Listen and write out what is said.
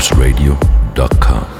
topsradio.com.